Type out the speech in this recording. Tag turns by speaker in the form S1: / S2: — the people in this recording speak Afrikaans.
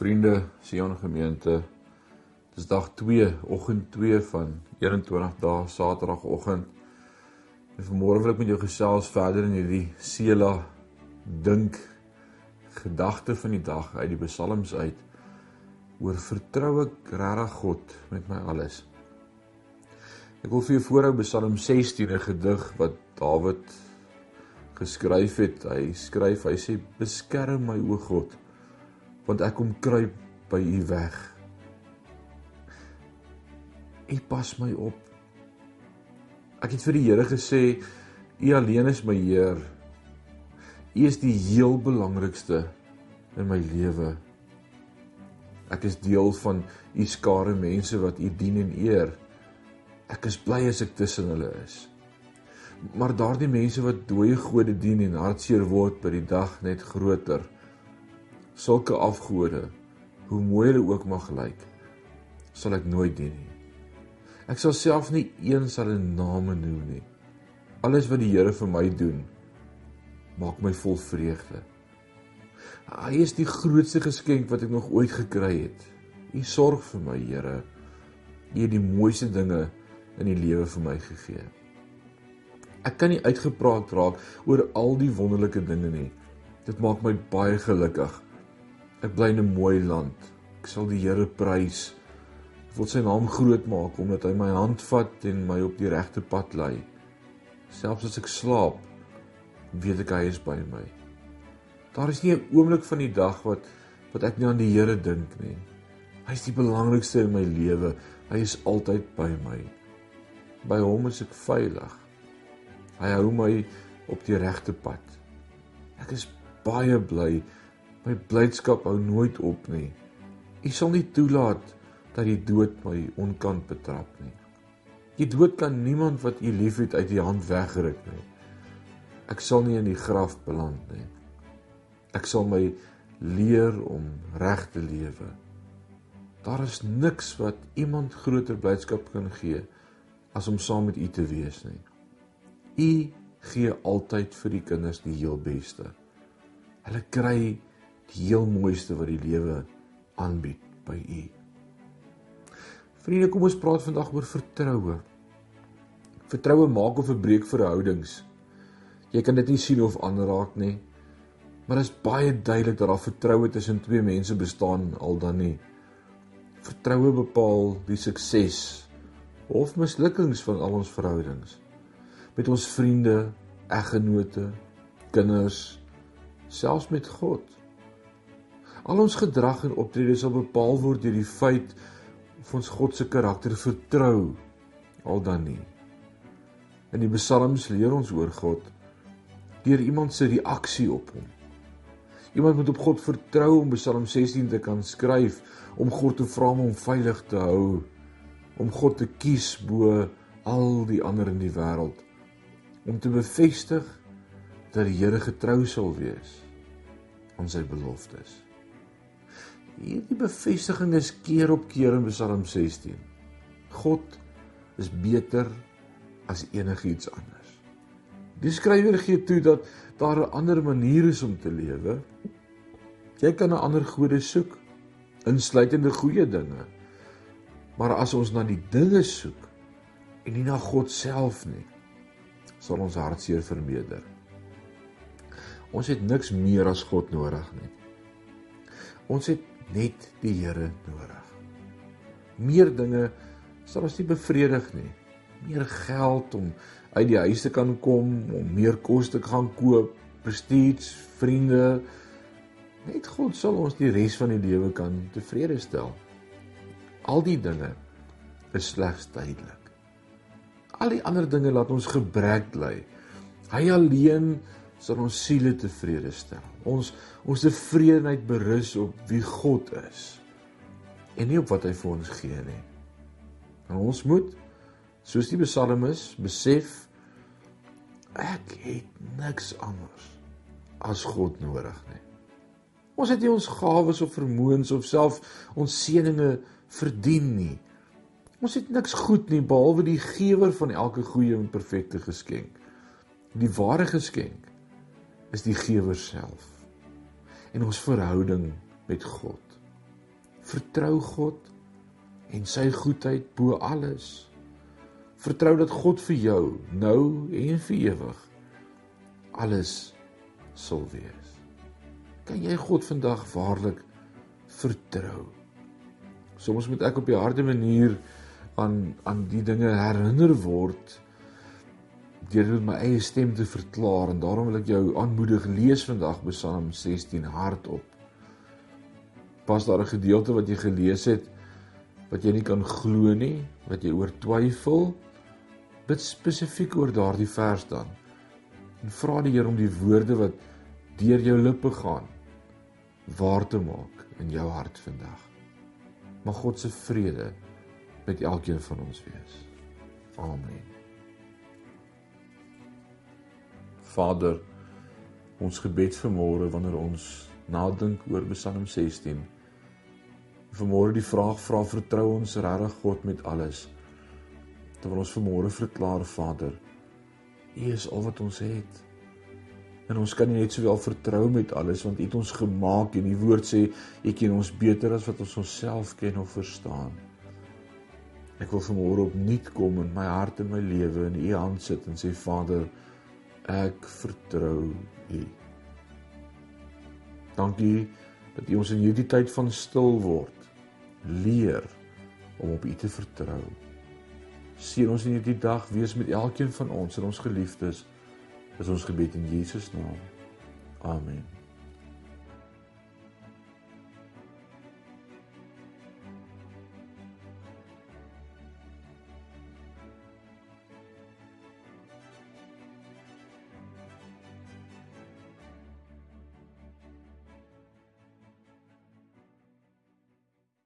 S1: Vriende, Sion gemeente. Dis dag 2, oggend 2 van 21 dae Saterdagoggend. En vanmôre wil ek met jou gesels verder in hierdie Sela dink gedagte van die dag uit die Psalms uit oor vertrou ek regtig God met my alles. Ek wil vir jou voorhou Psalm 16 'n gedig wat Dawid geskryf het. Hy skryf, hy sê beskerm my o God want ek kom kruip by u weg. U pas my op. Ek het vir die Here gesê, u alleen is my Heer. U is die heel belangrikste in my lewe. Ek is deel van u skare mense wat u dien en eer. Ek is bly as ek tussen hulle is. Maar daardie mense wat dooie gode dien en hartseer word by die dag net groter sulke afgode, hoe mooi hulle ook mag lyk, sal ek nooit dien nie. Ek sal self nie eens hulle name noem nie. Alles wat die Here vir my doen, maak my vol vreugde. Hy is die grootste geskenk wat ek nog ooit gekry het. U sorg vir my, Here. U het die mooiste dinge in die lewe vir my gegee. Ek kan nie uitgepraat raak oor al die wonderlike dinge nie. Dit maak my baie gelukkig. Ek bly in 'n mooi land. Ek sal die Here prys. Ek wil sy naam groot maak omdat hy my hand vat en my op die regte pad lei. Selfs as ek slaap, weet ek hy is by my. Daar is nie 'n oomblik van die dag wat wat ek nie aan die Here dink nie. Hy is die belangrikste in my lewe. Hy is altyd by my. By hom is ek veilig. Hy hou my op die regte pad. Ek is baie bly My blydskap hou nooit op nie. U sal nie toelaat dat die dood my onkant betrap nie. Die dood kan niemand wat u liefhet uit die hand wegruk nie. Ek sal nie in die graf beland nie. Ek sal my leer om reg te lewe. Daar is niks wat iemand groter blydskap kan gee as om saam met u te wees nie. U gee altyd vir die kinders die heel beste. Hulle kry die heel mooiste wat die lewe aanbied by U. Vriende, kom ons praat vandag oor vertroue. Vertroue maak of verbreek verhoudings. Jy kan dit nie sien of aanraak nie. Maar dit is baie duidelik dat daar vertroue tussen twee mense bestaan al dan nie. Vertroue bepaal die sukses of mislukkings van al ons verhoudings. Met ons vriende, eggenote, kinders, selfs met God. Al ons gedrag en optrede sal bepaal word deur die feit of ons God se karakter vertrou al dan nie. In die psalms leer ons oor God deur iemand se reaksie op hom. Iemand moet op God vertrou om Psalm 16 te kan skryf, om God te vra om hom veilig te hou, om God te kies bo al die ander in die wêreld, om te bevestig dat die Here getrou sal wees aan sy beloftes. Hierdie bevestiging is keer op keer in Psalm 16. God is beter as enigiets anders. Die skrywer gee toe dat daar 'n ander manier is om te lewe. Jy kan 'n ander gode soek, insluitende goeie dinge. Maar as ons na die dinge soek en nie na God self nie, sal ons hartseer vermeerder. Ons het niks meer as God nodig nie. Ons het net die Here nodig. Meer dinge sal ons nie bevredig nie. Meer geld om uit die huis te kan kom, om meer kos te gaan koop, prestige, vriende. Net God sal ons die res van die lewe kan tevrede stel. Al die dinge is slegs tydelik. Al die ander dinge laat ons gebrek ly. Hy alleen sal ons siele tevrede stel. Ons ons tevredenheid berus op wie God is en nie op wat hy vir ons gee nie. En ons moet soos die psalmis besef ek het niks anders as God nodig nie. Ons het nie ons gawes of vermoëns of self ons seëninge verdien nie. Ons het niks goed nie behalwe die gewer van elke goeie en perfekte geskenk. Die ware geskenk is die gewer self en ons verhouding met God. Vertrou God en sy goedheid bo alles. Vertrou dat God vir jou nou en vir ewig alles sal wees. Kan jy God vandag waarlik vertrou? Soms moet ek op die harde manier aan aan die dinge herinner word deur met my eie stem te verklaar en daarom wil ek jou aanmoedig lees vandag Psalm 16 hardop. Pas daar 'n gedeelte wat jy gelees het wat jy nie kan glo nie, wat jy oor twyfel, bid spesifiek oor daardie vers dan. En vra die Here om die woorde wat deur jou lippe gaan waar te maak in jou hart vandag. Mag God se vrede met elkeen van ons wees. Amen. Vader, ons gebed vanmôre wanneer ons nadink oor Psalm 16. Vanmôre die vraag vra vertrou ons regtig God met alles. Terwyl ons vanmôre verklaar Vader, U is al wat ons het. En ons kan nie net sowel vertrou met alles want U het ons gemaak en die woord sê U ken ons beter as wat ons onsself ken of verstaan. Ek wil vanmôre opnuut kom in my hart en my lewe in U hand sit en sê Vader, ek vertrou U. Dankie dat U ons in hierdie tyd van stil word leer om op U te vertrou. Seën ons in hierdie dag wees met elkeen van ons en ons geliefdes. Dis ons gebed in Jesus naam. Amen.